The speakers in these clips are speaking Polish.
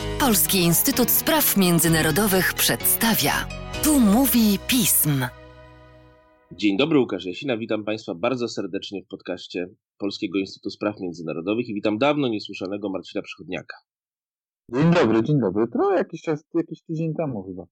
Polski Instytut Spraw Międzynarodowych przedstawia. Tu mówi pism. Dzień dobry, Łukasz Jasina. Witam Państwa bardzo serdecznie w podcaście Polskiego Instytutu Spraw Międzynarodowych i witam dawno niesłyszanego Marcina Przychodniaka. Dzień dobry, dzień dobry. Trochę jakiś czas, jakiś tydzień temu chyba,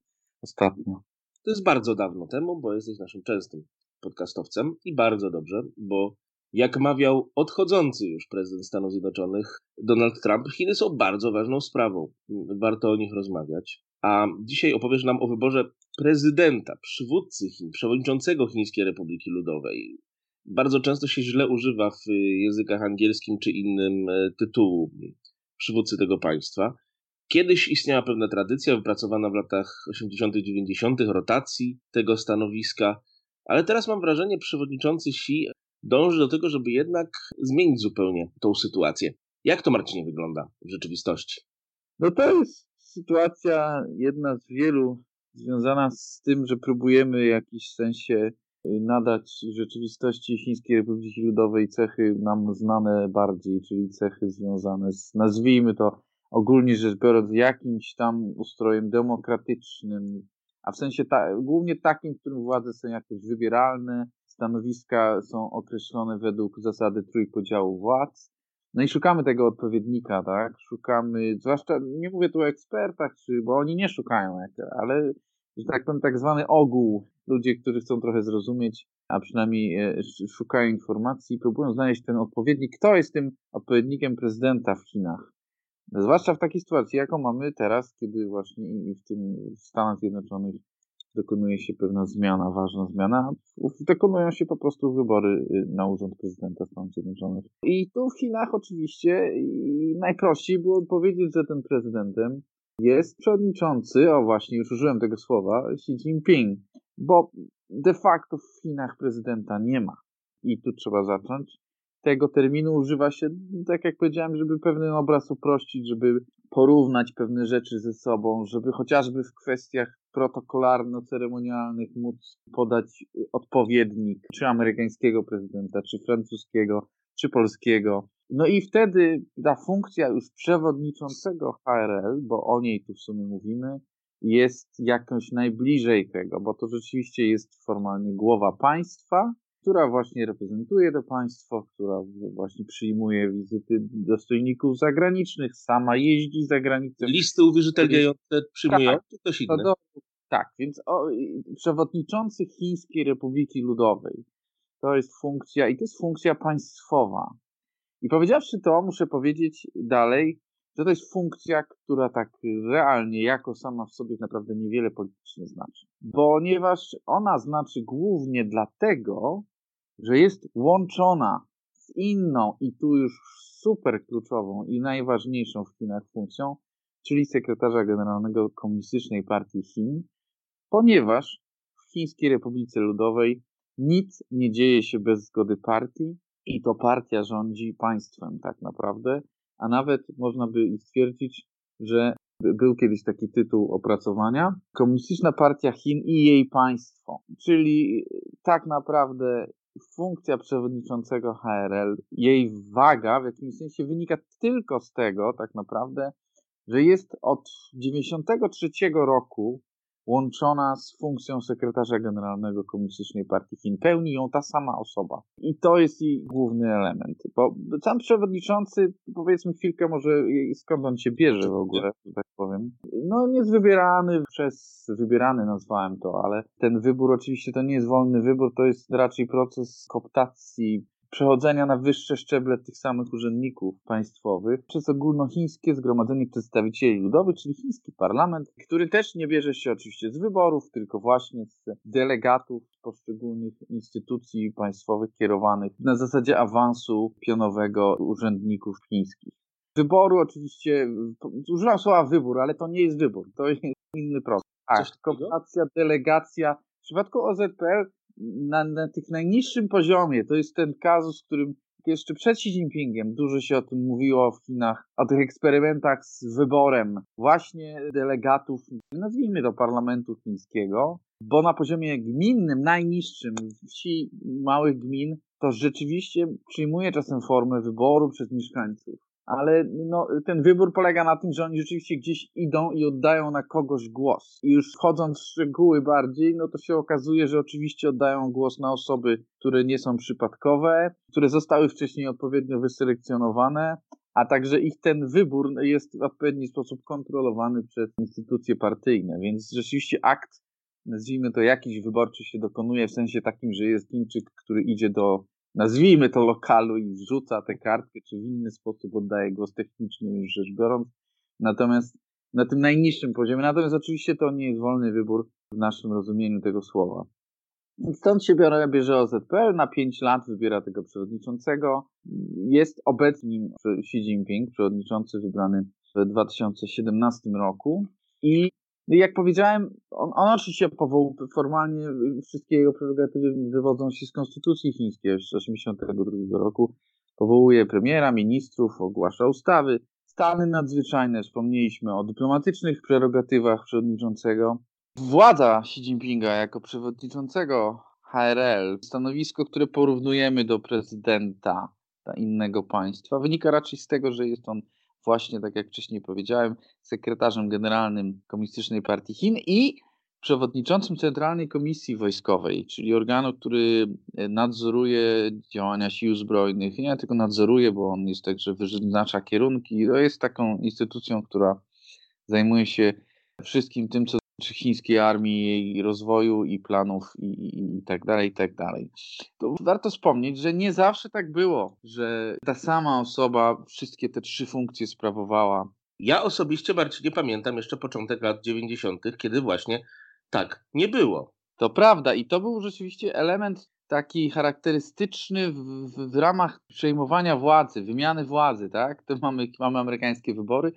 ostatnio. To jest bardzo dawno temu, bo jesteś naszym częstym podcastowcem i bardzo dobrze, bo jak mawiał odchodzący już prezydent Stanów Zjednoczonych Donald Trump, Chiny są bardzo ważną sprawą. Warto o nich rozmawiać. A dzisiaj opowiesz nam o wyborze prezydenta, przywódcy Chin, przewodniczącego Chińskiej Republiki Ludowej. Bardzo często się źle używa w językach angielskim czy innym e, tytułu przywódcy tego państwa. Kiedyś istniała pewna tradycja wypracowana w latach 80., 90., rotacji tego stanowiska, ale teraz mam wrażenie, przewodniczący Xi dąży do tego, żeby jednak zmienić zupełnie tą sytuację. Jak to, Marcinie, wygląda w rzeczywistości? No to jest sytuacja jedna z wielu związana z tym, że próbujemy w jakimś sensie y, nadać rzeczywistości Chińskiej Republiki Ludowej cechy nam znane bardziej, czyli cechy związane z, nazwijmy to ogólnie rzecz biorąc, jakimś tam ustrojem demokratycznym, a w sensie ta, głównie takim, w którym władze są jakoś wybieralne, stanowiska są określone według zasady trójpodziału władz. No i szukamy tego odpowiednika, tak? Szukamy, zwłaszcza, nie mówię tu o ekspertach, czy, bo oni nie szukają, ale, że tak powiem, tak zwany ogół, ludzie, którzy chcą trochę zrozumieć, a przynajmniej e, szukają informacji, próbują znaleźć ten odpowiednik. Kto jest tym odpowiednikiem prezydenta w Chinach? Zwłaszcza w takiej sytuacji, jaką mamy teraz, kiedy właśnie w tym w Stanach Zjednoczonych dokonuje się pewna zmiana, ważna zmiana. Dokonują się po prostu wybory y, na urząd prezydenta Stanów Zjednoczonych. I tu w Chinach oczywiście najprościej było powiedzieć, że tym prezydentem jest przewodniczący, o właśnie, już użyłem tego słowa, Xi Jinping, bo de facto w Chinach prezydenta nie ma. I tu trzeba zacząć tego terminu używa się, tak jak powiedziałem, żeby pewien obraz uprościć, żeby porównać pewne rzeczy ze sobą, żeby chociażby w kwestiach protokolarno-ceremonialnych móc podać odpowiednik czy amerykańskiego prezydenta, czy francuskiego, czy polskiego. No i wtedy ta funkcja już przewodniczącego HRL, bo o niej tu w sumie mówimy, jest jakoś najbliżej tego, bo to rzeczywiście jest formalnie głowa państwa, która właśnie reprezentuje to państwo, która właśnie przyjmuje wizyty dostojników zagranicznych, sama jeździ za granicę. Listy uwierzytelniające przyjmują, tak, czy coś inne? Do, tak, więc o, przewodniczący Chińskiej Republiki Ludowej to jest funkcja, i to jest funkcja państwowa. I powiedziawszy to, muszę powiedzieć dalej, że to jest funkcja, która tak realnie, jako sama w sobie naprawdę niewiele politycznie znaczy. Ponieważ ona znaczy głównie dlatego, że jest łączona z inną i tu już super kluczową i najważniejszą w Chinach funkcją, czyli sekretarza generalnego Komunistycznej Partii Chin, ponieważ w Chińskiej Republice Ludowej nic nie dzieje się bez zgody partii i to partia rządzi państwem tak naprawdę, a nawet można by stwierdzić, że był kiedyś taki tytuł opracowania. Komunistyczna Partia Chin i jej państwo, czyli tak naprawdę funkcja przewodniczącego HRL, jej waga w jakimś sensie wynika tylko z tego, tak naprawdę, że jest od 1993 roku łączona z funkcją sekretarza generalnego Komunistycznej Partii Chin. Pełni ją ta sama osoba. I to jest jej główny element. Bo sam przewodniczący, powiedzmy chwilkę może, skąd on się bierze w ogóle, że tak powiem. No nie jest wybierany przez, wybierany nazwałem to, ale ten wybór oczywiście to nie jest wolny wybór, to jest raczej proces koptacji przechodzenia na wyższe szczeble tych samych urzędników państwowych przez ogólnochińskie Zgromadzenie Przedstawicieli Ludowych, czyli chiński parlament, który też nie bierze się oczywiście z wyborów, tylko właśnie z delegatów poszczególnych instytucji państwowych kierowanych na zasadzie awansu pionowego urzędników chińskich. Wyboru oczywiście, używam słowa wybór, ale to nie jest wybór, to jest inny proces. Tak, kooptacja, delegacja. W przypadku OZPL na, na tych najniższym poziomie, to jest ten kazus, w którym jeszcze przed Xi Jinpingiem dużo się o tym mówiło w Chinach, o tych eksperymentach z wyborem właśnie delegatów, nazwijmy to parlamentu chińskiego, bo na poziomie gminnym, najniższym, wsi małych gmin, to rzeczywiście przyjmuje czasem formę wyboru przez mieszkańców. Ale no, ten wybór polega na tym, że oni rzeczywiście gdzieś idą i oddają na kogoś głos. I już wchodząc w szczegóły bardziej, no to się okazuje, że oczywiście oddają głos na osoby, które nie są przypadkowe, które zostały wcześniej odpowiednio wyselekcjonowane, a także ich ten wybór jest w odpowiedni sposób kontrolowany przez instytucje partyjne, więc rzeczywiście akt, nazwijmy to jakiś wyborczy się dokonuje w sensie takim, że jest Chińczyk, który idzie do nazwijmy to lokalu i wrzuca tę kartkę, czy w inny sposób oddaje głos technicznie już rzecz biorąc. Natomiast na tym najniższym poziomie, natomiast oczywiście to nie jest wolny wybór w naszym rozumieniu tego słowa. Stąd się biorę, bierze OZPL, na 5 lat wybiera tego przewodniczącego. Jest obecnie Xi Jinping, przewodniczący wybrany w 2017 roku i jak powiedziałem, on, on oczywiście powoł, formalnie wszystkie jego prerogatywy wywodzą się z konstytucji chińskiej z 1982 roku. Powołuje premiera, ministrów, ogłasza ustawy. Stany nadzwyczajne, wspomnieliśmy o dyplomatycznych prerogatywach przewodniczącego. Władza Xi Jinpinga jako przewodniczącego HRL, stanowisko, które porównujemy do prezydenta innego państwa, wynika raczej z tego, że jest on właśnie, tak jak wcześniej powiedziałem, sekretarzem generalnym Komunistycznej Partii Chin i przewodniczącym Centralnej Komisji Wojskowej, czyli organu, który e, nadzoruje działania sił zbrojnych. Nie tylko nadzoruje, bo on jest także wyznacza kierunki. To jest taką instytucją, która zajmuje się wszystkim tym, co czy chińskiej armii, jej rozwoju i planów i, i, i, tak dalej, i tak dalej. To warto wspomnieć, że nie zawsze tak było, że ta sama osoba wszystkie te trzy funkcje sprawowała. Ja osobiście, Marcinie, pamiętam jeszcze początek lat 90., kiedy właśnie tak nie było. To prawda i to był rzeczywiście element taki charakterystyczny w, w, w ramach przejmowania władzy, wymiany władzy, tak? To mamy, mamy amerykańskie wybory.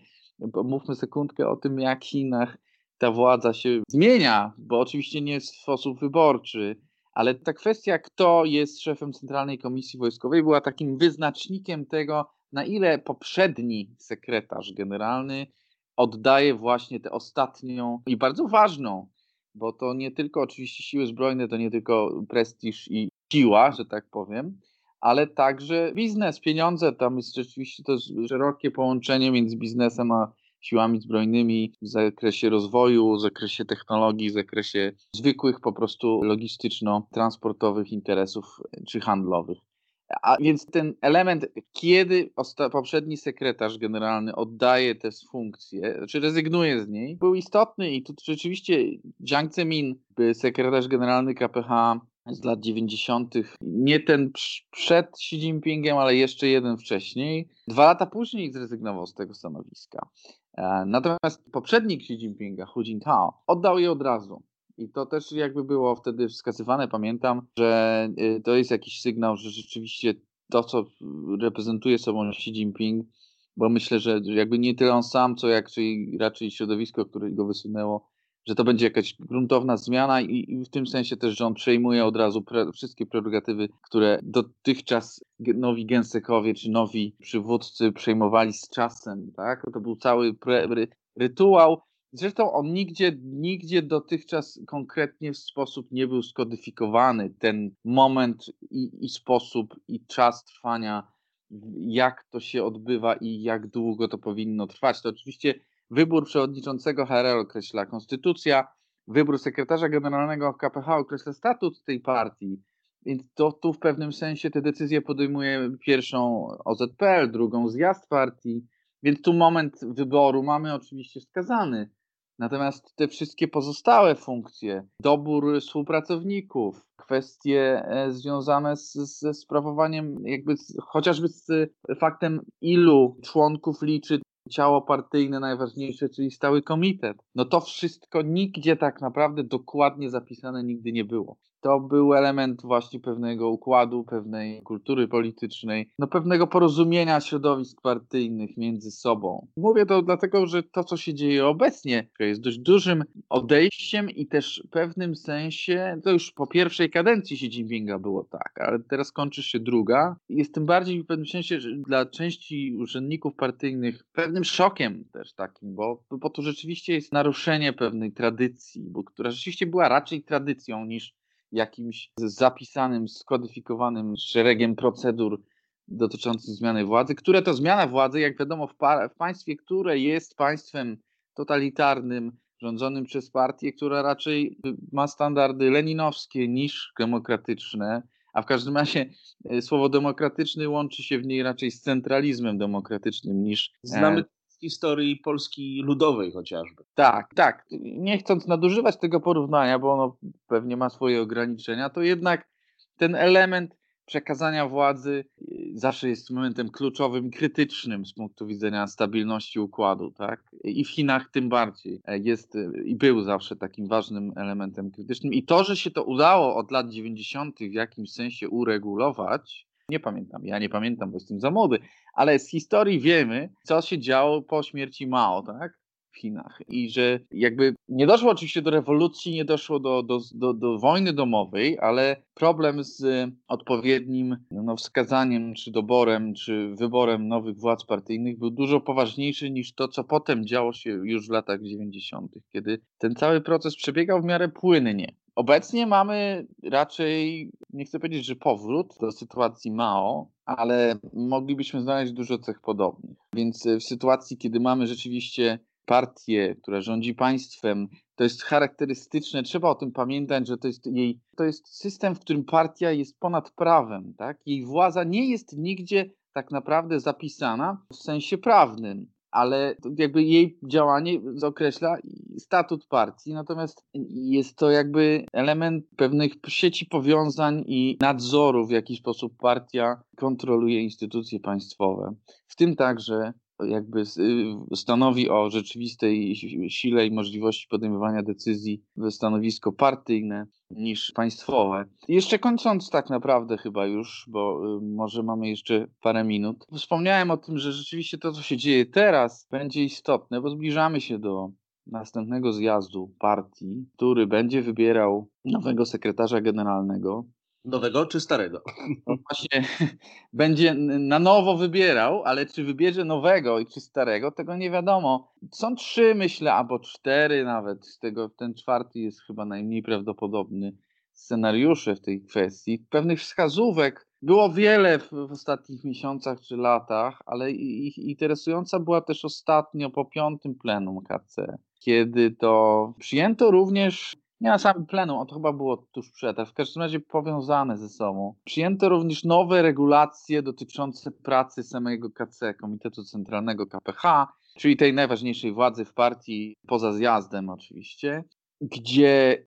Mówmy sekundkę o tym, jak w Chinach ta władza się zmienia, bo oczywiście nie w sposób wyborczy, ale ta kwestia, kto jest szefem Centralnej Komisji Wojskowej, była takim wyznacznikiem tego, na ile poprzedni sekretarz generalny oddaje właśnie tę ostatnią i bardzo ważną, bo to nie tylko oczywiście siły zbrojne, to nie tylko prestiż i siła, że tak powiem, ale także biznes, pieniądze. Tam jest rzeczywiście to szerokie połączenie między biznesem a siłami zbrojnymi w zakresie rozwoju, w zakresie technologii, w zakresie zwykłych po prostu logistyczno-transportowych interesów czy handlowych. A więc ten element, kiedy poprzedni sekretarz generalny oddaje te funkcje, czy rezygnuje z niej, był istotny i tu rzeczywiście Jiang Zemin, sekretarz generalny KPH z lat 90., nie ten przed Xi Jinpingiem, ale jeszcze jeden wcześniej. Dwa lata później zrezygnował z tego stanowiska. E, natomiast poprzednik Xi Jinpinga, Hu Jintao, oddał je od razu. I to też jakby było wtedy wskazywane, pamiętam, że y, to jest jakiś sygnał, że rzeczywiście to, co reprezentuje sobą Xi Jinping, bo myślę, że jakby nie tyle on sam, co jak raczej środowisko, które go wysunęło, że to będzie jakaś gruntowna zmiana i, i w tym sensie też, że on przejmuje od razu pre, wszystkie prerogatywy, które dotychczas nowi gęsekowie czy nowi przywódcy przejmowali z czasem, tak? To był cały pre, ry, rytuał. Zresztą on nigdzie, nigdzie dotychczas konkretnie w sposób nie był skodyfikowany. Ten moment i, i sposób i czas trwania, jak to się odbywa i jak długo to powinno trwać. To oczywiście Wybór przewodniczącego HRL określa konstytucja, wybór sekretarza generalnego KPH określa statut tej partii. Więc to tu w pewnym sensie te decyzje podejmuje pierwszą OZPL, drugą zjazd partii, więc tu moment wyboru mamy oczywiście wskazany. Natomiast te wszystkie pozostałe funkcje, dobór współpracowników, kwestie e, związane z, ze sprawowaniem, jakby z, chociażby z faktem, ilu członków liczy ciało partyjne najważniejsze, czyli stały komitet. No to wszystko nigdzie tak naprawdę dokładnie zapisane nigdy nie było to był element właśnie pewnego układu, pewnej kultury politycznej, no pewnego porozumienia środowisk partyjnych między sobą. Mówię to dlatego, że to, co się dzieje obecnie, jest dość dużym odejściem i też w pewnym sensie, to już po pierwszej kadencji Xi Jinpinga było tak, ale teraz kończy się druga. Jest tym bardziej w pewnym sensie dla części urzędników partyjnych pewnym szokiem też takim, bo, bo to rzeczywiście jest naruszenie pewnej tradycji, bo która rzeczywiście była raczej tradycją niż jakimś zapisanym, skodyfikowanym szeregiem procedur dotyczących zmiany władzy, które to zmiana władzy, jak wiadomo, w, w państwie, które jest państwem totalitarnym, rządzonym przez partię, która raczej ma standardy leninowskie niż demokratyczne, a w każdym razie e, słowo demokratyczny łączy się w niej raczej z centralizmem demokratycznym niż. E, Znamy historii Polski Ludowej chociażby. Tak, tak. Nie chcąc nadużywać tego porównania, bo ono pewnie ma swoje ograniczenia, to jednak ten element przekazania władzy y, zawsze jest momentem kluczowym, krytycznym z punktu widzenia stabilności układu, tak? I w Chinach tym bardziej e, jest y, i był zawsze takim ważnym elementem krytycznym. I to, że się to udało od lat 90. w jakimś sensie uregulować, nie pamiętam, ja nie pamiętam, bo jestem za młody, ale z historii wiemy, co się działo po śmierci Mao, tak? w Chinach i że jakby nie doszło oczywiście do rewolucji, nie doszło do, do, do, do wojny domowej, ale problem z odpowiednim no, wskazaniem, czy doborem, czy wyborem nowych władz partyjnych był dużo poważniejszy niż to, co potem działo się już w latach 90., kiedy ten cały proces przebiegał w miarę płynnie. Obecnie mamy raczej, nie chcę powiedzieć, że powrót do sytuacji Mao, ale moglibyśmy znaleźć dużo cech podobnych. Więc w sytuacji, kiedy mamy rzeczywiście partię, która rządzi państwem, to jest charakterystyczne, trzeba o tym pamiętać, że to jest jej, to jest system, w którym partia jest ponad prawem, tak? Jej władza nie jest nigdzie tak naprawdę zapisana w sensie prawnym, ale jakby jej działanie określa statut partii, natomiast jest to jakby element pewnych sieci powiązań i nadzoru, w jaki sposób partia kontroluje instytucje państwowe, w tym także jakby y, stanowi o rzeczywistej sile i możliwości podejmowania decyzji stanowisko partyjne niż państwowe. Jeszcze kończąc tak naprawdę chyba już, bo y, może mamy jeszcze parę minut. Wspomniałem o tym, że rzeczywiście to, co się dzieje teraz, będzie istotne, bo zbliżamy się do następnego zjazdu partii, który będzie wybierał nowego sekretarza generalnego. Nowego czy starego? No właśnie, będzie na nowo wybierał, ale czy wybierze nowego i czy starego, tego nie wiadomo. Są trzy, myślę, albo cztery nawet. Z tego ten czwarty jest chyba najmniej prawdopodobny scenariusze w tej kwestii. Pewnych wskazówek było wiele w, w ostatnich miesiącach czy latach, ale ich interesująca była też ostatnio po piątym plenum KC, kiedy to przyjęto również nie na samym plenum, to chyba było tuż przed, w każdym razie powiązane ze sobą. Przyjęto również nowe regulacje dotyczące pracy samego KC, Komitetu Centralnego KPH, czyli tej najważniejszej władzy w partii, poza zjazdem oczywiście, gdzie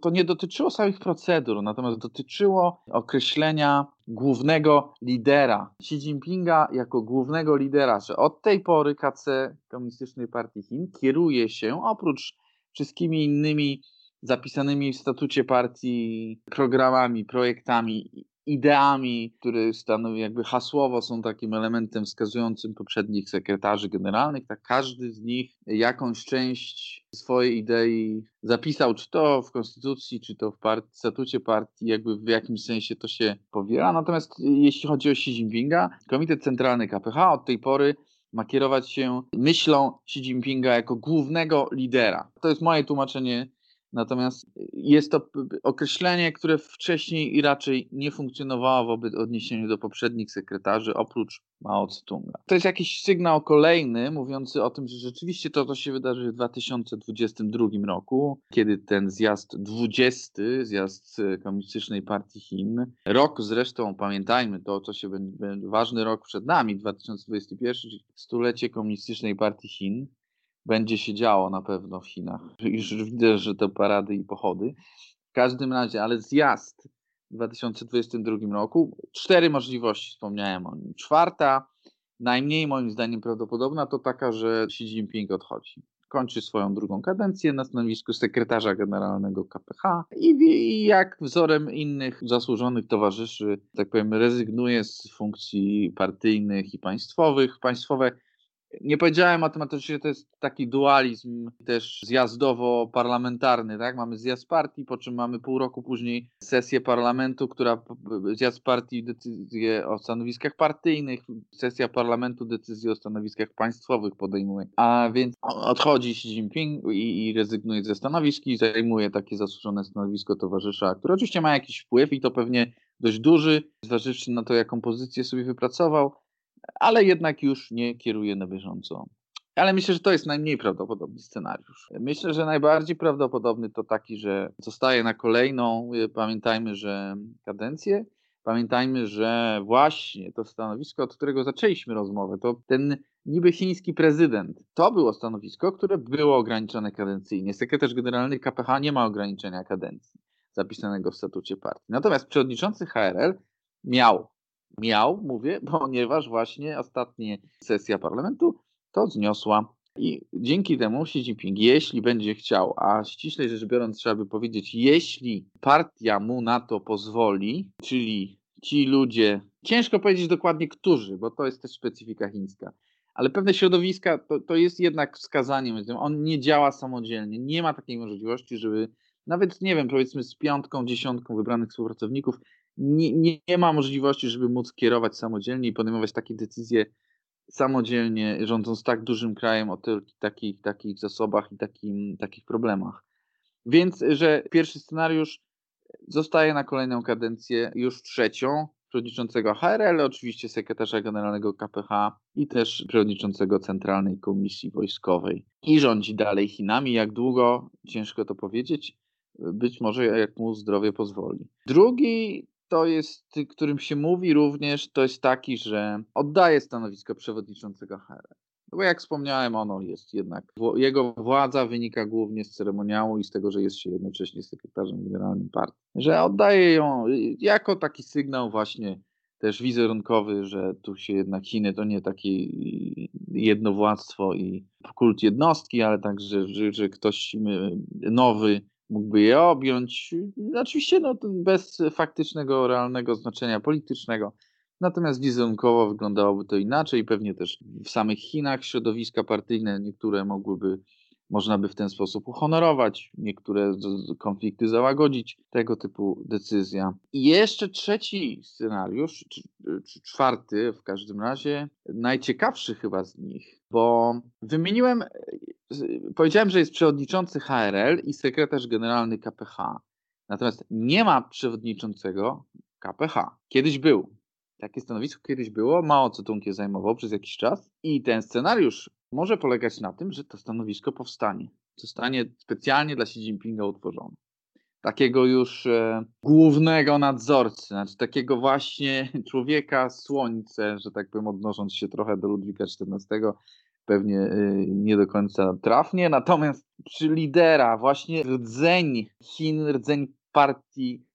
to nie dotyczyło samych procedur, natomiast dotyczyło określenia głównego lidera, Xi Jinpinga jako głównego lidera, że od tej pory KC Komunistycznej Partii Chin kieruje się oprócz wszystkimi innymi zapisanymi w statucie partii programami, projektami, ideami, które stanowią jakby hasłowo są takim elementem wskazującym poprzednich sekretarzy generalnych, tak każdy z nich jakąś część swojej idei zapisał, czy to w konstytucji, czy to w partii, statucie partii, jakby w jakimś sensie to się powiela. Natomiast jeśli chodzi o Xi Jinpinga, Komitet Centralny KPH od tej pory ma kierować się myślą Xi Jinpinga jako głównego lidera. To jest moje tłumaczenie Natomiast jest to określenie, które wcześniej i raczej nie funkcjonowało wobec odniesieniu do poprzednich sekretarzy, oprócz Mao Tse-tunga. To jest jakiś sygnał kolejny, mówiący o tym, że rzeczywiście to, co się wydarzy w 2022 roku, kiedy ten zjazd 20, zjazd Komunistycznej Partii Chin, rok zresztą, pamiętajmy to, co się będzie, ważny rok przed nami, 2021, czyli stulecie Komunistycznej Partii Chin, będzie się działo na pewno w Chinach. Już widzę, że to parady i pochody. W każdym razie, ale zjazd w 2022 roku, cztery możliwości wspomniałem o nim. Czwarta, najmniej moim zdaniem prawdopodobna, to taka, że Xi Jinping odchodzi. Kończy swoją drugą kadencję na stanowisku sekretarza generalnego KPH i, i jak wzorem innych zasłużonych towarzyszy, tak powiem, rezygnuje z funkcji partyjnych i państwowych. Państwowe nie powiedziałem o tym, że to jest taki dualizm też zjazdowo-parlamentarny, tak? Mamy zjazd partii, po czym mamy pół roku później sesję parlamentu, która zjazd partii decyzje o stanowiskach partyjnych, sesja parlamentu decyzje o stanowiskach państwowych podejmuje. A więc odchodzi Xi Jinping i, i rezygnuje ze stanowisk i zajmuje takie zasłużone stanowisko towarzysza, które oczywiście ma jakiś wpływ i to pewnie dość duży, zważywszy na to, jaką pozycję sobie wypracował, ale jednak już nie kieruje na bieżąco. Ale myślę, że to jest najmniej prawdopodobny scenariusz. Myślę, że najbardziej prawdopodobny to taki, że zostaje na kolejną, pamiętajmy, że kadencję, pamiętajmy, że właśnie to stanowisko, od którego zaczęliśmy rozmowę, to ten niby chiński prezydent, to było stanowisko, które było ograniczone kadencyjnie. Sekretarz generalny KPH nie ma ograniczenia kadencji zapisanego w statucie partii. Natomiast przewodniczący HRL miał, miał, mówię, ponieważ właśnie ostatnia sesja parlamentu to zniosła. I dzięki temu Xi Jinping, jeśli będzie chciał, a ściślej rzecz biorąc, trzeba by powiedzieć, jeśli partia mu na to pozwoli, czyli ci ludzie, ciężko powiedzieć dokładnie którzy, bo to jest też specyfika chińska, ale pewne środowiska to, to jest jednak wskazaniem. On nie działa samodzielnie, nie ma takiej możliwości, żeby nawet, nie wiem, powiedzmy z piątką, dziesiątką wybranych współpracowników, nie, nie, ma możliwości, żeby móc kierować samodzielnie i podejmować takie decyzje samodzielnie, rządząc tak dużym krajem o takich, takich zasobach i takim, takich problemach. Więc, że pierwszy scenariusz zostaje na kolejną kadencję, już trzecią, przewodniczącego HRL, oczywiście sekretarza generalnego KPH i też przewodniczącego Centralnej Komisji Wojskowej. I rządzi dalej Chinami. Jak długo? Ciężko to powiedzieć. Być może jak mu zdrowie pozwoli. Drugi to jest, którym się mówi również, to jest taki, że oddaje stanowisko przewodniczącego HRL. No bo jak wspomniałem, ono jest jednak, jego władza wynika głównie z ceremoniału i z tego, że jest się jednocześnie sekretarzem generalnym partii. Że oddaje ją jako taki sygnał właśnie też wizerunkowy, że tu się jednak Chiny to nie takie jednowładztwo i kult jednostki, ale także, że, że ktoś nowy mógłby je objąć. Oczywiście no, bez faktycznego, realnego znaczenia politycznego. Natomiast wizerunkowo wyglądałoby to inaczej. Pewnie też w samych Chinach środowiska partyjne niektóre mogłyby, można by w ten sposób uhonorować, niektóre konflikty załagodzić. Tego typu decyzja. I jeszcze trzeci scenariusz, czy, czy czwarty w każdym razie, najciekawszy chyba z nich, bo wymieniłem, powiedziałem, że jest przewodniczący HRL i sekretarz generalny KPH. Natomiast nie ma przewodniczącego KPH. Kiedyś był, takie stanowisko kiedyś było, Mao Tse-tung je zajmował przez jakiś czas i ten scenariusz może polegać na tym, że to stanowisko powstanie. Zostanie specjalnie dla Xi Jinpinga utworzone. Takiego już e, głównego nadzorcy, znaczy takiego właśnie człowieka słońce, że tak powiem, odnosząc się trochę do Ludwika XIV, pewnie e, nie do końca trafnie, natomiast przy lidera, właśnie rdzeń Chin, rdzeń partii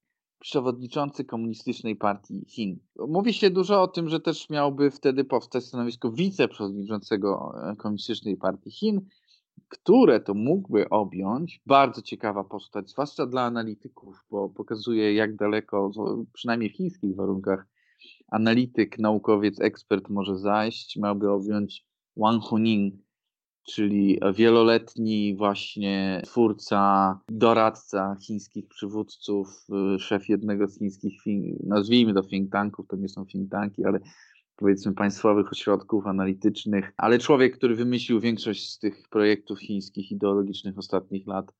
przewodniczący Komunistycznej Partii Chin. Mówi się dużo o tym, że też miałby wtedy powstać stanowisko wiceprzewodniczącego e, Komunistycznej Partii Chin, które to mógłby objąć. Bardzo ciekawa postać, zwłaszcza dla analityków, bo pokazuje, jak daleko, przynajmniej w chińskich warunkach, analityk, naukowiec, ekspert może zajść. Miałby objąć Wang Huning, czyli wieloletni właśnie twórca, doradca chińskich przywódców, y, szef jednego z chińskich, nazwijmy to think tanków, to nie są think tanki, ale powiedzmy państwowych ośrodków analitycznych, ale człowiek, który wymyślił większość z tych projektów chińskich ideologicznych ostatnich lat,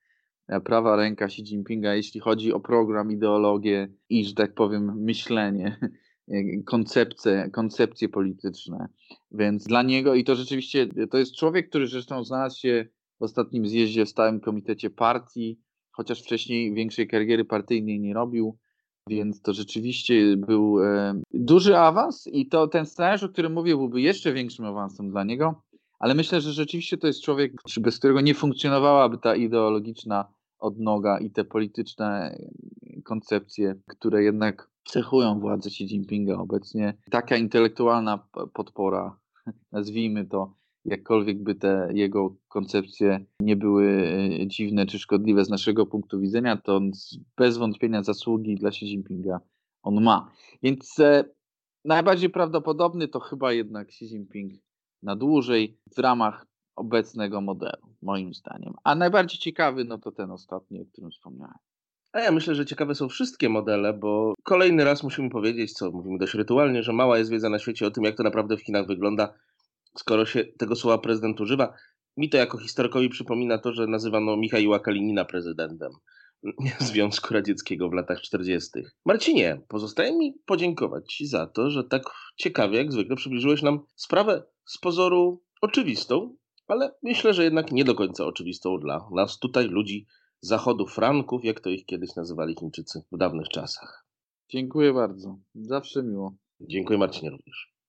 e, prawa ręka Xi Jinpinga, jeśli chodzi o program, ideologię i, że tak powiem, myślenie koncepcje, koncepcje polityczne. Więc dla niego, i to rzeczywiście, to jest człowiek, który zresztą znalazł się w ostatnim zjeździe w stałym komitecie partii, chociaż wcześniej większej kariery partyjnej nie robił, więc to rzeczywiście był e, duży awans i to ten scenariusz, o którym mówię, byłby jeszcze większym awansem dla niego, ale myślę, że rzeczywiście to jest człowiek, bez którego nie funkcjonowałaby ta ideologiczna odnoga i te polityczne koncepcje, które jednak cechują władzę Xi Jinpinga obecnie. Taka intelektualna podpora, nazwijmy to, jakkolwiek by te jego koncepcje nie były e, dziwne czy szkodliwe z naszego punktu widzenia, to bez wątpienia zasługi dla Xi Jinpinga on ma. Więc e, najbardziej prawdopodobny to chyba jednak Xi Jinping na dłużej w ramach obecnego modelu, moim zdaniem. A najbardziej ciekawy, no to ten ostatni, o którym wspomniałem. A ja myślę, że ciekawe są wszystkie modele, bo kolejny raz musimy powiedzieć, co mówimy dość rytualnie, że mała jest wiedza na świecie o tym, jak to naprawdę w Chinach wygląda, skoro się tego słowa prezydent używa. Mi to jako historykowi przypomina to, że nazywano Michaiła Kalinina prezydentem. Związku Radzieckiego w latach 40. Marcinie, pozostaje mi podziękować Ci za to, że tak ciekawie, jak zwykle, przybliżyłeś nam sprawę z pozoru oczywistą, ale myślę, że jednak nie do końca oczywistą dla nas tutaj, ludzi zachodu Franków, jak to ich kiedyś nazywali Chińczycy w dawnych czasach. Dziękuję bardzo. Zawsze miło. Dziękuję Marcinie również.